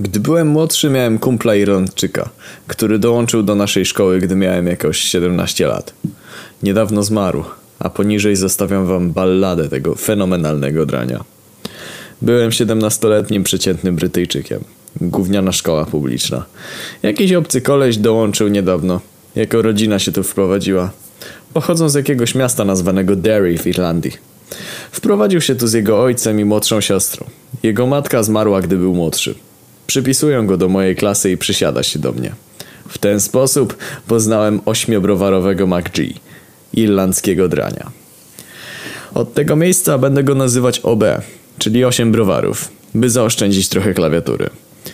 Gdy byłem młodszy, miałem kumpla Irlandczyka, który dołączył do naszej szkoły, gdy miałem jakoś 17 lat. Niedawno zmarł, a poniżej zostawiam wam balladę tego fenomenalnego drania. Byłem 17-letnim przeciętnym Brytyjczykiem. Gówniana szkoła publiczna. Jakiś obcy koleś dołączył niedawno. Jako rodzina się tu wprowadziła. Pochodzą z jakiegoś miasta nazwanego Derry w Irlandii. Wprowadził się tu z jego ojcem i młodszą siostrą. Jego matka zmarła, gdy był młodszy. Przypisują go do mojej klasy i przysiada się do mnie. W ten sposób poznałem ośmiobrowarowego MacG, irlandzkiego drania. Od tego miejsca będę go nazywać OB, czyli 8 browarów, by zaoszczędzić trochę klawiatury.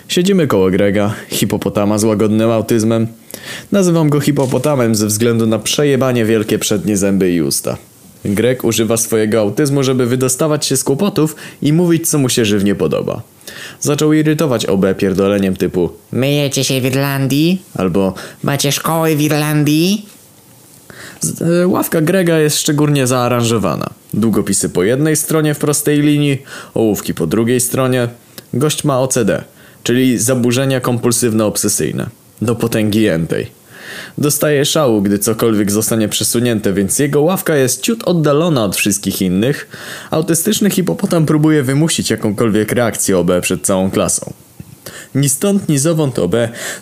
Siedzimy koło Grega, hipopotama z łagodnym autyzmem. Nazywam go hipopotamem ze względu na przejebanie wielkie przednie zęby i usta. Greg używa swojego autyzmu, żeby wydostawać się z kłopotów i mówić, co mu się żywnie podoba. Zaczął irytować OB pierdoleniem typu Myjecie się w Irlandii? albo Macie szkoły w Irlandii? E, Ławka Grega jest szczególnie zaaranżowana. Długopisy po jednej stronie w prostej linii, ołówki po drugiej stronie. Gość ma OCD, czyli zaburzenia kompulsywno-obsesyjne. Do potęgi entej. Dostaje szału, gdy cokolwiek zostanie przesunięte, więc jego ławka jest ciut oddalona od wszystkich innych. Autystyczny hipopotam próbuje wymusić jakąkolwiek reakcję OB przed całą klasą. Ni stąd, ni zowąd OB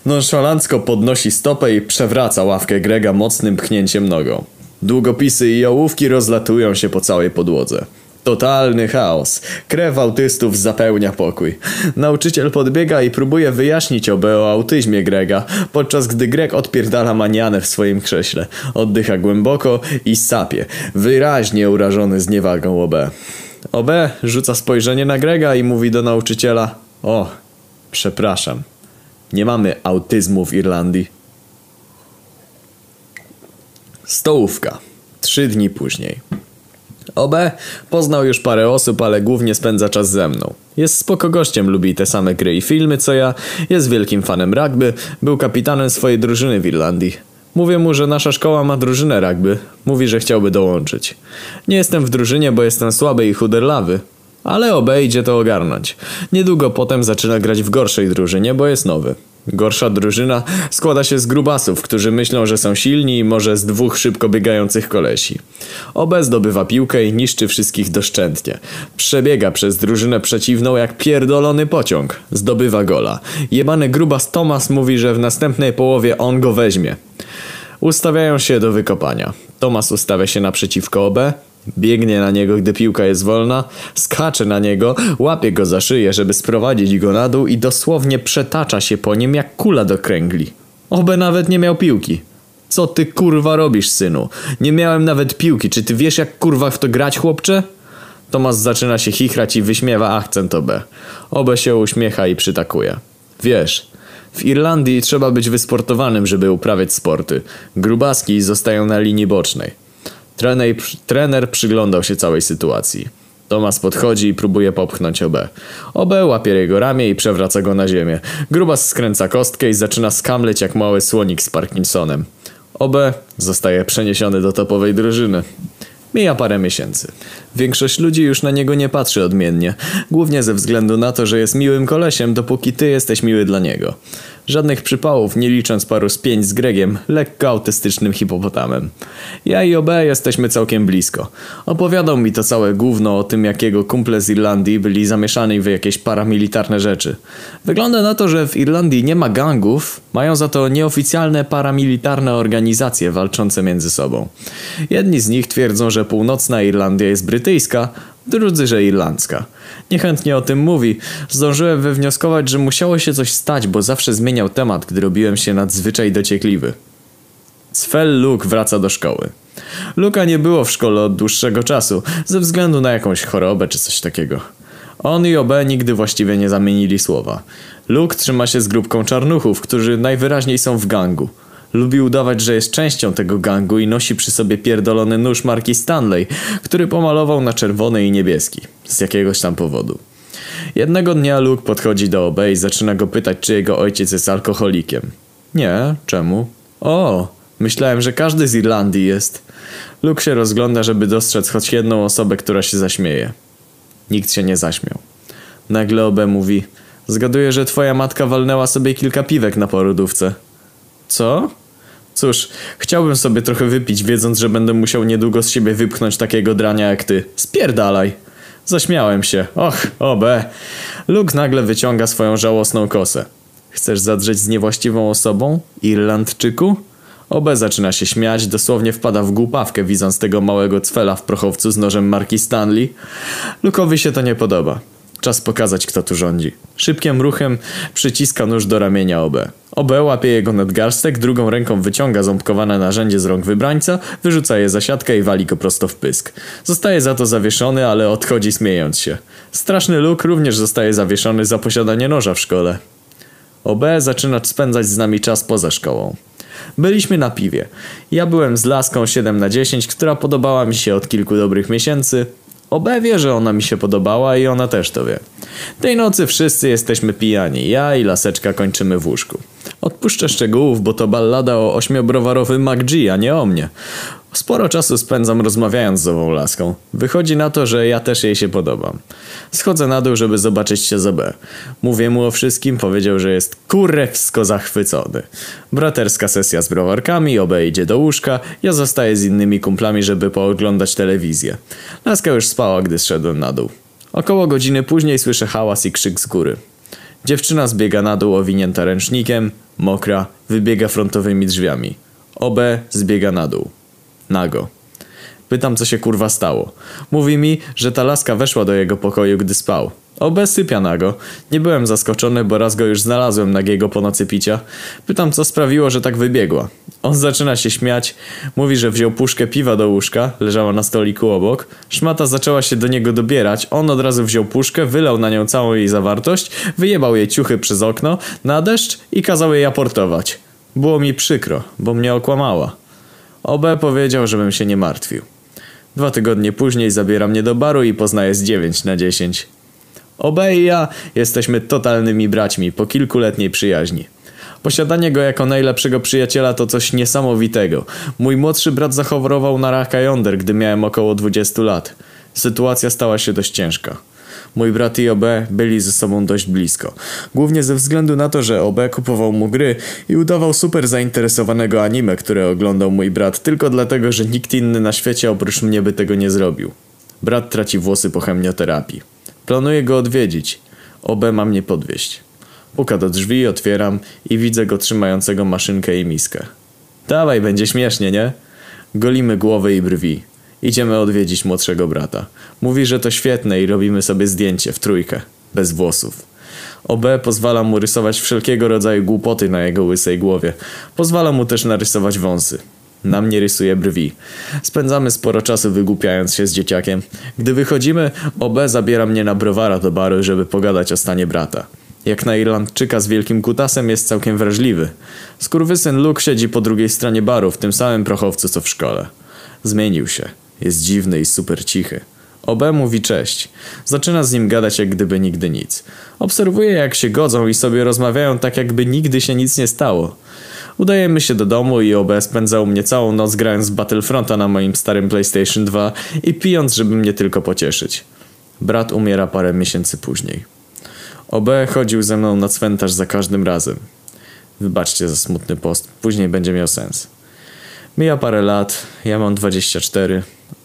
nonszalancko podnosi stopę i przewraca ławkę Grega mocnym pchnięciem nogą. Długopisy i ołówki rozlatują się po całej podłodze. Totalny chaos. Krew autystów zapełnia pokój. Nauczyciel podbiega i próbuje wyjaśnić OB o autyzmie Grega, podczas gdy Greg odpierdala manianę w swoim krześle. Oddycha głęboko i sapie, wyraźnie urażony zniewagą OB. OB rzuca spojrzenie na Grega i mówi do nauczyciela O, przepraszam, nie mamy autyzmu w Irlandii. Stołówka. Trzy dni później. OB poznał już parę osób, ale głównie spędza czas ze mną. Jest spoko gościem, lubi te same gry i filmy co ja, jest wielkim fanem rugby, był kapitanem swojej drużyny w Irlandii. Mówię mu, że nasza szkoła ma drużynę rugby. Mówi, że chciałby dołączyć. Nie jestem w drużynie, bo jestem słaby i chuderlawy. Ale OB idzie to ogarnąć. Niedługo potem zaczyna grać w gorszej drużynie, bo jest nowy. Gorsza drużyna składa się z grubasów, którzy myślą, że są silni i może z dwóch szybko biegających kolesi. OB zdobywa piłkę i niszczy wszystkich doszczętnie. Przebiega przez drużynę przeciwną jak pierdolony pociąg. Zdobywa gola. Jebany grubas Thomas mówi, że w następnej połowie on go weźmie. Ustawiają się do wykopania. Tomas ustawia się naprzeciwko OB, biegnie na niego, gdy piłka jest wolna, skacze na niego, łapie go za szyję, żeby sprowadzić go na dół i dosłownie przetacza się po nim jak kula do kręgli. OB nawet nie miał piłki. Co ty kurwa robisz, synu? Nie miałem nawet piłki. Czy ty wiesz jak kurwa w to grać, chłopcze? Tomas zaczyna się chichrać i wyśmiewa akcent OB. OB się uśmiecha i przytakuje. Wiesz, w Irlandii trzeba być wysportowanym, żeby uprawiać sporty. Grubaski zostają na linii bocznej. Trener, trener przyglądał się całej sytuacji. Tomas podchodzi i próbuje popchnąć OB. OB łapie jego ramię i przewraca go na ziemię. Grubas skręca kostkę i zaczyna skamleć jak mały słonik z Parkinsonem. OB zostaje przeniesiony do topowej drużyny. Mija parę miesięcy. Większość ludzi już na niego nie patrzy odmiennie, głównie ze względu na to, że jest miłym kolesiem, dopóki ty jesteś miły dla niego. Żadnych przypałów, nie licząc paru spięć z Gregiem, lekko autystycznym hipopotamem. Ja i OB jesteśmy całkiem blisko. Opowiadał mi to całe gówno o tym, jak jego kumple z Irlandii byli zamieszani w jakieś paramilitarne rzeczy. Wygląda na to, że w Irlandii nie ma gangów, mają za to nieoficjalne paramilitarne organizacje walczące między sobą. Jedni z nich twierdzą, że północna Irlandia jest brytyjska, drudzy, że irlandzka. Niechętnie o tym mówi. Zdążyłem wywnioskować, że musiało się coś stać, bo zawsze zmieniał temat, gdy robiłem się nadzwyczaj dociekliwy. Svel Luke wraca do szkoły. Luka nie było w szkole od dłuższego czasu, ze względu na jakąś chorobę czy coś takiego. On i OB nigdy właściwie nie zamienili słowa. Luke trzyma się z grupką czarnuchów, którzy najwyraźniej są w gangu. Lubi udawać, że jest częścią tego gangu i nosi przy sobie pierdolony nóż marki Stanley, który pomalował na czerwony i niebieski. Z jakiegoś tam powodu. Jednego dnia Luke podchodzi do OB i zaczyna go pytać, czy jego ojciec jest alkoholikiem. Nie, czemu? O, myślałem, że każdy z Irlandii jest. Luke się rozgląda, żeby dostrzec choć jedną osobę, która się zaśmieje. Nikt się nie zaśmiał. Nagle OB mówi, Zgaduję, że twoja matka walnęła sobie kilka piwek na porodówce. Co? Cóż, chciałbym sobie trochę wypić, wiedząc, że będę musiał niedługo z siebie wypchnąć takiego drania jak ty. Spierdalaj! Zaśmiałem się. Och, obe. Luke nagle wyciąga swoją żałosną kosę. Chcesz zadrzeć z niewłaściwą osobą? Irlandczyku? Obe zaczyna się śmiać, dosłownie wpada w głupawkę, widząc tego małego cwela w prochowcu z nożem marki Stanley. Lukowi się to nie podoba. Czas pokazać, kto tu rządzi. Szybkim ruchem przyciska nóż do ramienia OB. OB łapie jego nadgarstek, drugą ręką wyciąga ząbkowane narzędzie z rąk wybrańca, wyrzuca je za siatkę i wali go prosto w pysk. Zostaje za to zawieszony, ale odchodzi śmiejąc się. Straszny Luke również zostaje zawieszony za posiadanie noża w szkole. OB zaczyna spędzać z nami czas poza szkołą. Byliśmy na piwie. Ja byłem z laską 7 na 10, która podobała mi się od kilku dobrych miesięcy. OB wie, że ona mi się podobała i ona też to wie. Tej nocy wszyscy jesteśmy pijani. Ja i laseczka kończymy w łóżku. Odpuszczę szczegółów, bo to ballada o ośmiobrowarowym MacG, a nie o mnie. Sporo czasu spędzam rozmawiając z ową laską. Wychodzi na to, że ja też jej się podobam. Schodzę na dół, żeby zobaczyć się z OB. Mówię mu o wszystkim, powiedział, że jest kurewsko zachwycony. Braterska sesja z browarkami, OB idzie do łóżka, ja zostaję z innymi kumplami, żeby pooglądać telewizję. Laska już spała, gdy zszedłem na dół. Około godziny później słyszę hałas i krzyk z góry. Dziewczyna zbiega na dół owinięta ręcznikiem, mokra, wybiega frontowymi drzwiami. OB zbiega na dół. Nago. Pytam, co się kurwa stało. Mówi mi, że ta laska weszła do jego pokoju, gdy spał. OB sypia nago. Nie byłem zaskoczony, bo raz go już znalazłem nagiego po nocy picia. Pytam, co sprawiło, że tak wybiegła. On zaczyna się śmiać. Mówi, że wziął puszkę piwa do łóżka, leżała na stoliku obok. Szmata zaczęła się do niego dobierać. On od razu wziął puszkę, wylał na nią całą jej zawartość, wyjebał jej ciuchy przez okno, na deszcz i kazał jej aportować. Było mi przykro, bo mnie okłamała. OB powiedział, żebym się nie martwił. Dwa tygodnie później zabiera mnie do baru i poznaje z 9 na 10. OB i ja jesteśmy totalnymi braćmi po kilkuletniej przyjaźni. Posiadanie go jako najlepszego przyjaciela to coś niesamowitego. Mój młodszy brat zachorował na raka jąder, gdy miałem około 20 lat. Sytuacja stała się dość ciężka. Mój brat i OB byli ze sobą dość blisko. Głównie ze względu na to, że OB kupował mu gry i udawał super zainteresowanego anime, które oglądał mój brat, tylko dlatego, że nikt inny na świecie oprócz mnie by tego nie zrobił. Brat traci włosy po chemioterapii. Planuję go odwiedzić. OB ma mnie podwieźć. Puka do drzwi, otwieram i widzę go trzymającego maszynkę i miskę. Dawaj, będzie śmiesznie, nie? Golimy głowę i brwi. Idziemy odwiedzić młodszego brata. Mówi, że to świetne i robimy sobie zdjęcie w trójkę, bez włosów. OB pozwala mu rysować wszelkiego rodzaju głupoty na jego łysej głowie. Pozwala mu też narysować wąsy. Na mnie rysuje brwi. Spędzamy sporo czasu wygłupiając się z dzieciakiem. Gdy wychodzimy, OB zabiera mnie na browara do baru, żeby pogadać o stanie brata. Jak na Irlandczyka z wielkim kutasem jest całkiem wrażliwy. Skurwysyn Luke siedzi po drugiej stronie baru w tym samym prochowcu co w szkole. Zmienił się. Jest dziwny i super cichy. OB mówi cześć. Zaczyna z nim gadać jak gdyby nigdy nic. Obserwuję jak się godzą i sobie rozmawiają tak jakby nigdy się nic nie stało. Udajemy się do domu i OB spędza u mnie całą noc grając Battlefronta na moim starym PlayStation 2 i pijąc, żeby mnie tylko pocieszyć. Brat umiera parę miesięcy później. OB chodził ze mną na cmentarz za każdym razem. Wybaczcie za smutny post, później będzie miał sens. Mija parę lat, ja mam 24,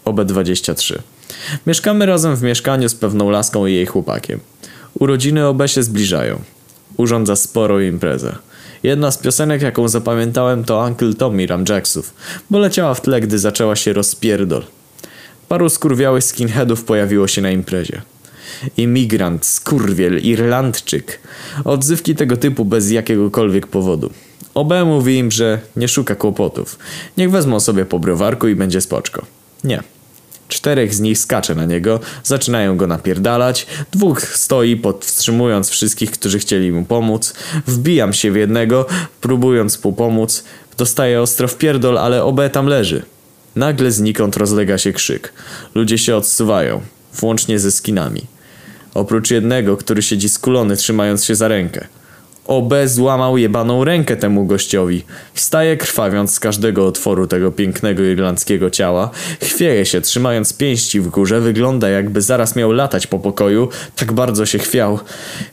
OB 23. Mieszkamy razem w mieszkaniu z pewną laską i jej chłopakiem. Urodziny OB się zbliżają. Urządza sporą imprezę. Jedna z piosenek, jaką zapamiętałem, to Uncle Tommy Ramjacksów, bo leciała w tle, gdy zaczęła się rozpierdol. Paru skurwiałych skinheadów pojawiło się na imprezie. Imigrant, skurwiel, Irlandczyk. Odzywki tego typu bez jakiegokolwiek powodu. OB mówi im, że nie szuka kłopotów. Niech wezmą sobie po browarku i będzie spoczko. Nie. Czterech z nich skacze na niego, zaczynają go napierdalać, dwóch stoi podwstrzymując wszystkich, którzy chcieli mu pomóc. Wbijam się w jednego, próbując mu pomóc. Dostaję ostro w pierdol, ale OB tam leży. Nagle znikąd rozlega się krzyk. Ludzie się odsuwają, włącznie ze skinami. Oprócz jednego, który siedzi skulony, trzymając się za rękę. OB złamał jebaną rękę temu gościowi. Wstaje krwawiąc z każdego otworu tego pięknego irlandzkiego ciała. Chwieje się, trzymając pięści w górze. Wygląda jakby zaraz miał latać po pokoju. Tak bardzo się chwiał.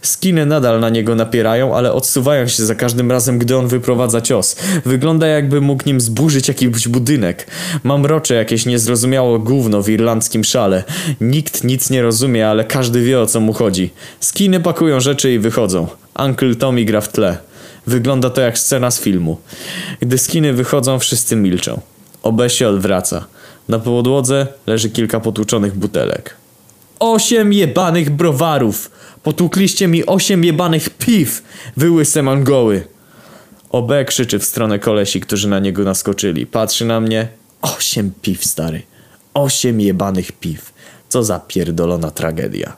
Skiny nadal na niego napierają, ale odsuwają się za każdym razem, gdy on wyprowadza cios. Wygląda jakby mógł nim zburzyć jakiś budynek. Mam rocze jakieś niezrozumiałe gówno w irlandzkim szale. Nikt nic nie rozumie, ale każdy wie o co mu chodzi. Skiny pakują rzeczy i wychodzą. Uncle Tommy gra w tle. Wygląda to jak scena z filmu. Gdy skiny wychodzą, wszyscy milczą. Obe się odwraca. Na podłodze leży kilka potłuczonych butelek. Osiem jebanych browarów! Potłukliście mi osiem jebanych piw! Wy łyse mangoły! OB krzyczy w stronę kolesi, którzy na niego naskoczyli. Patrzy na mnie. Osiem piw, stary. Osiem jebanych piw. Co za pierdolona tragedia.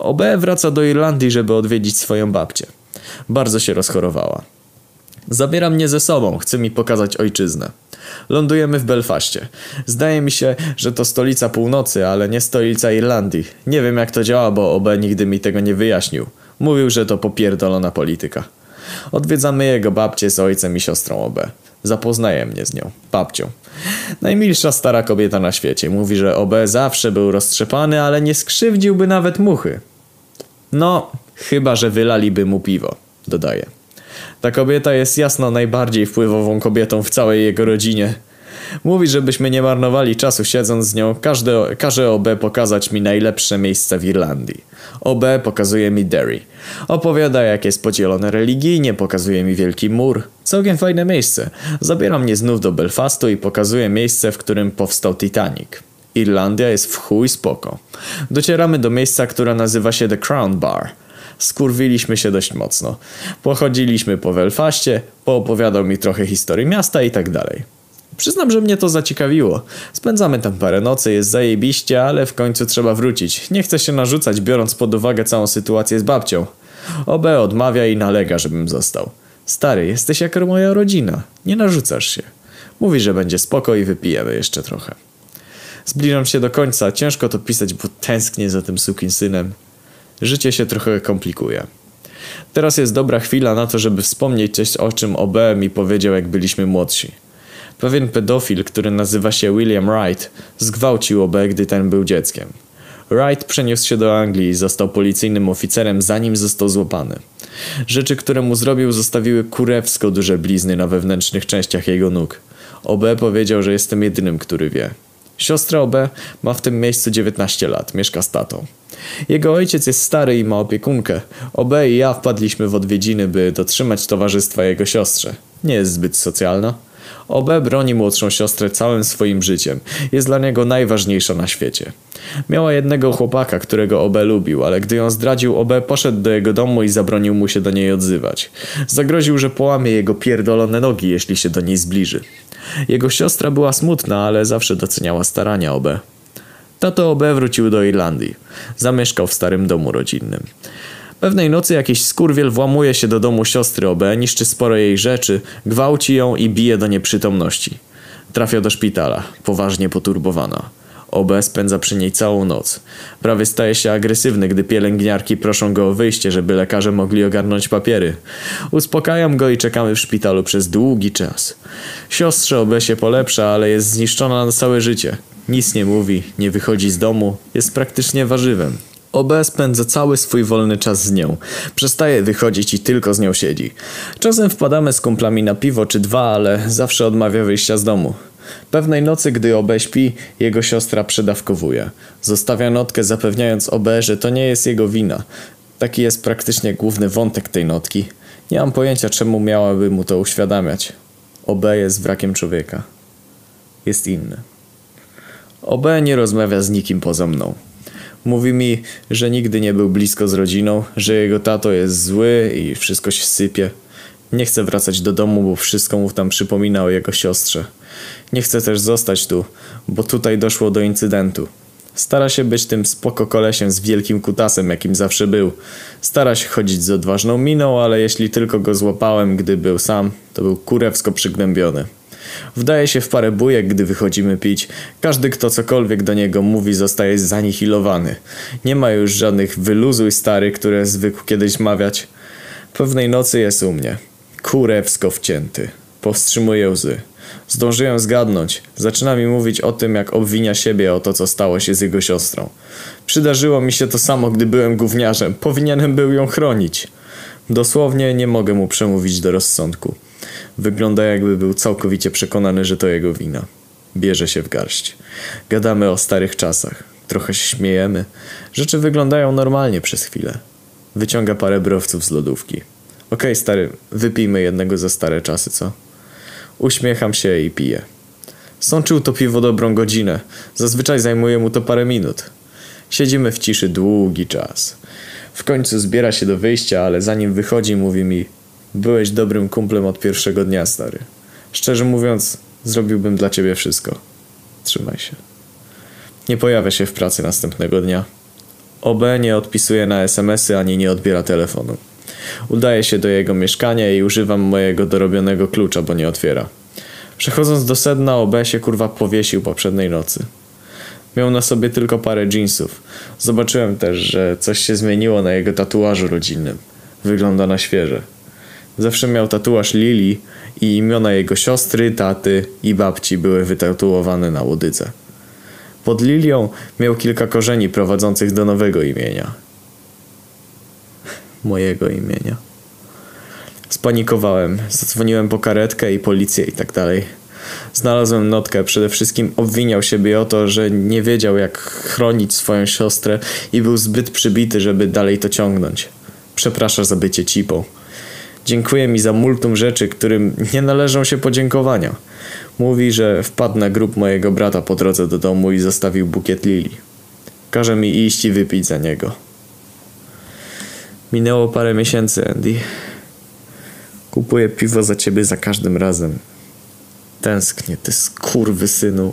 OB wraca do Irlandii, żeby odwiedzić swoją babcię. Bardzo się rozchorowała. Zabiera mnie ze sobą, chce mi pokazać ojczyznę. Lądujemy w Belfaście. Zdaje mi się, że to stolica północy, ale nie stolica Irlandii. Nie wiem jak to działa, bo OB nigdy mi tego nie wyjaśnił. Mówił, że to popierdolona polityka. Odwiedzamy jego babcię z ojcem i siostrą OB. Zapoznaje mnie z nią, babcią. Najmilsza stara kobieta na świecie. Mówi, że OB zawsze był roztrzepany, ale nie skrzywdziłby nawet muchy. No, chyba, że wylaliby mu piwo, dodaje. Ta kobieta jest jasno najbardziej wpływową kobietą w całej jego rodzinie. Mówi, żebyśmy nie marnowali czasu siedząc z nią, każde, każe OB pokazać mi najlepsze miejsce w Irlandii. OB pokazuje mi Derry. Opowiada jak jest podzielone religijnie, pokazuje mi Wielki Mur. Całkiem fajne miejsce. Zabiera mnie znów do Belfastu i pokazuje miejsce, w którym powstał Titanic. Irlandia jest w chuj spoko. Docieramy do miejsca, które nazywa się The Crown Bar. Skurwiliśmy się dość mocno. Pochodziliśmy po Belfaście, poopowiadał mi trochę historii miasta i tak dalej. Przyznam, że mnie to zaciekawiło. Spędzamy tam parę nocy, jest zajebiście, ale w końcu trzeba wrócić. Nie chcę się narzucać, biorąc pod uwagę całą sytuację z babcią. OB odmawia i nalega, żebym został. Stary, jesteś jak moja rodzina. Nie narzucasz się. Mówi, że będzie spoko i wypijemy jeszcze trochę. Zbliżam się do końca. Ciężko to pisać, bo tęsknię za tym sukinsynem. Życie się trochę komplikuje. Teraz jest dobra chwila na to, żeby wspomnieć coś o czym OB mi powiedział, jak byliśmy młodsi. Pewien pedofil, który nazywa się William Wright, zgwałcił OB, gdy ten był dzieckiem. Wright przeniósł się do Anglii i został policyjnym oficerem, zanim został złapany. Rzeczy, które mu zrobił, zostawiły kurewsko duże blizny na wewnętrznych częściach jego nóg. OB powiedział, że jestem jedynym, który wie. Siostra OB ma w tym miejscu 19 lat, mieszka z tatą. Jego ojciec jest stary i ma opiekunkę. OB i ja wpadliśmy w odwiedziny, by dotrzymać towarzystwa jego siostrze. Nie jest zbyt socjalna. OB broni młodszą siostrę całym swoim życiem. Jest dla niego najważniejsza na świecie. Miała jednego chłopaka, którego OB lubił, ale gdy ją zdradził, OB poszedł do jego domu i zabronił mu się do niej odzywać. Zagroził, że połamie jego pierdolone nogi, jeśli się do niej zbliży. Jego siostra była smutna, ale zawsze doceniała starania OB. Tato OB wrócił do Irlandii. Zamieszkał w starym domu rodzinnym. Pewnej nocy jakiś skurwiel włamuje się do domu siostry OB, niszczy sporo jej rzeczy, gwałci ją i bije do nieprzytomności. Trafia do szpitala, poważnie poturbowana. OB spędza przy niej całą noc. Prawie staje się agresywny, gdy pielęgniarki proszą go o wyjście, żeby lekarze mogli ogarnąć papiery. Uspokajam go i czekamy w szpitalu przez długi czas. Siostrze OB się polepsza, ale jest zniszczona na całe życie. Nic nie mówi, nie wychodzi z domu, jest praktycznie warzywem. OB spędza cały swój wolny czas z nią. Przestaje wychodzić i tylko z nią siedzi. Czasem wpadamy z kumplami na piwo czy dwa, ale zawsze odmawia wyjścia z domu. Pewnej nocy, gdy OB śpi, jego siostra przedawkowuje. Zostawia notkę zapewniając OB, że to nie jest jego wina. Taki jest praktycznie główny wątek tej notki. Nie mam pojęcia, czemu miałaby mu to uświadamiać. OB jest wrakiem człowieka. Jest inny. OB nie rozmawia z nikim poza mną. Mówi mi, że nigdy nie był blisko z rodziną, że jego tato jest zły i wszystko się sypie. Nie chce wracać do domu, bo wszystko mu tam przypomina o jego siostrze. Nie chce też zostać tu, bo tutaj doszło do incydentu. Stara się być tym spoko kolesiem z wielkim kutasem, jakim zawsze był. Stara się chodzić z odważną miną, ale jeśli tylko go złapałem, gdy był sam, to był kurewsko przygnębiony. Wdaje się w parę bujek, gdy wychodzimy pić. Każdy, kto cokolwiek do niego mówi, zostaje zanihilowany. Nie ma już żadnych wyluzuj stary, które zwykł kiedyś mawiać. Pewnej nocy jest u mnie. Kurewsko wcięty. Powstrzymuje łzy. Zdążyłem zgadnąć. Zaczyna mi mówić o tym, jak obwinia siebie o to, co stało się z jego siostrą. Przydarzyło mi się to samo, gdy byłem gówniarzem. Powinienem był ją chronić. Dosłownie nie mogę mu przemówić do rozsądku. Wygląda jakby był całkowicie przekonany, że to jego wina. Bierze się w garść. Gadamy o starych czasach. Trochę się śmiejemy. Rzeczy wyglądają normalnie przez chwilę. Wyciąga parę browców z lodówki. Okej, stary, wypijmy jednego za stare czasy, co? Uśmiecham się i piję. Sączył to piwo dobrą godzinę. Zazwyczaj zajmuje mu to parę minut. Siedzimy w ciszy długi czas. W końcu zbiera się do wyjścia, ale zanim wychodzi, mówi mi: Byłeś dobrym kumplem od pierwszego dnia, stary. Szczerze mówiąc, zrobiłbym dla ciebie wszystko. Trzymaj się. Nie pojawia się w pracy następnego dnia. OB nie odpisuje na SMS-y ani nie odbiera telefonu. Udaję się do jego mieszkania i używam mojego dorobionego klucza, bo nie otwiera. Przechodząc do sedna, OB się kurwa powiesił poprzedniej nocy. Miał na sobie tylko parę jeansów. Zobaczyłem też, że coś się zmieniło na jego tatuażu rodzinnym. Wygląda na świeże. Zawsze miał tatuaż Lili i imiona jego siostry, taty i babci były wytatuowane na łodydze. Pod Lilią miał kilka korzeni prowadzących do nowego imienia. Mojego imienia. Spanikowałem, zadzwoniłem po karetkę i policję i tak dalej. Znalazłem notkę, przede wszystkim obwiniał siebie o to, że nie wiedział jak chronić swoją siostrę i był zbyt przybity, żeby dalej to ciągnąć. Przeprasza za bycie cipą. Dziękuję mi za multum rzeczy, którym nie należą się podziękowania. Mówi, że wpadł na grób mojego brata po drodze do domu i zostawił bukiet lili. Każe mi iść i wypić za niego. Minęło parę miesięcy, Andy. Kupuję piwo za ciebie za każdym razem. Tęsknię, ty skurwy synu.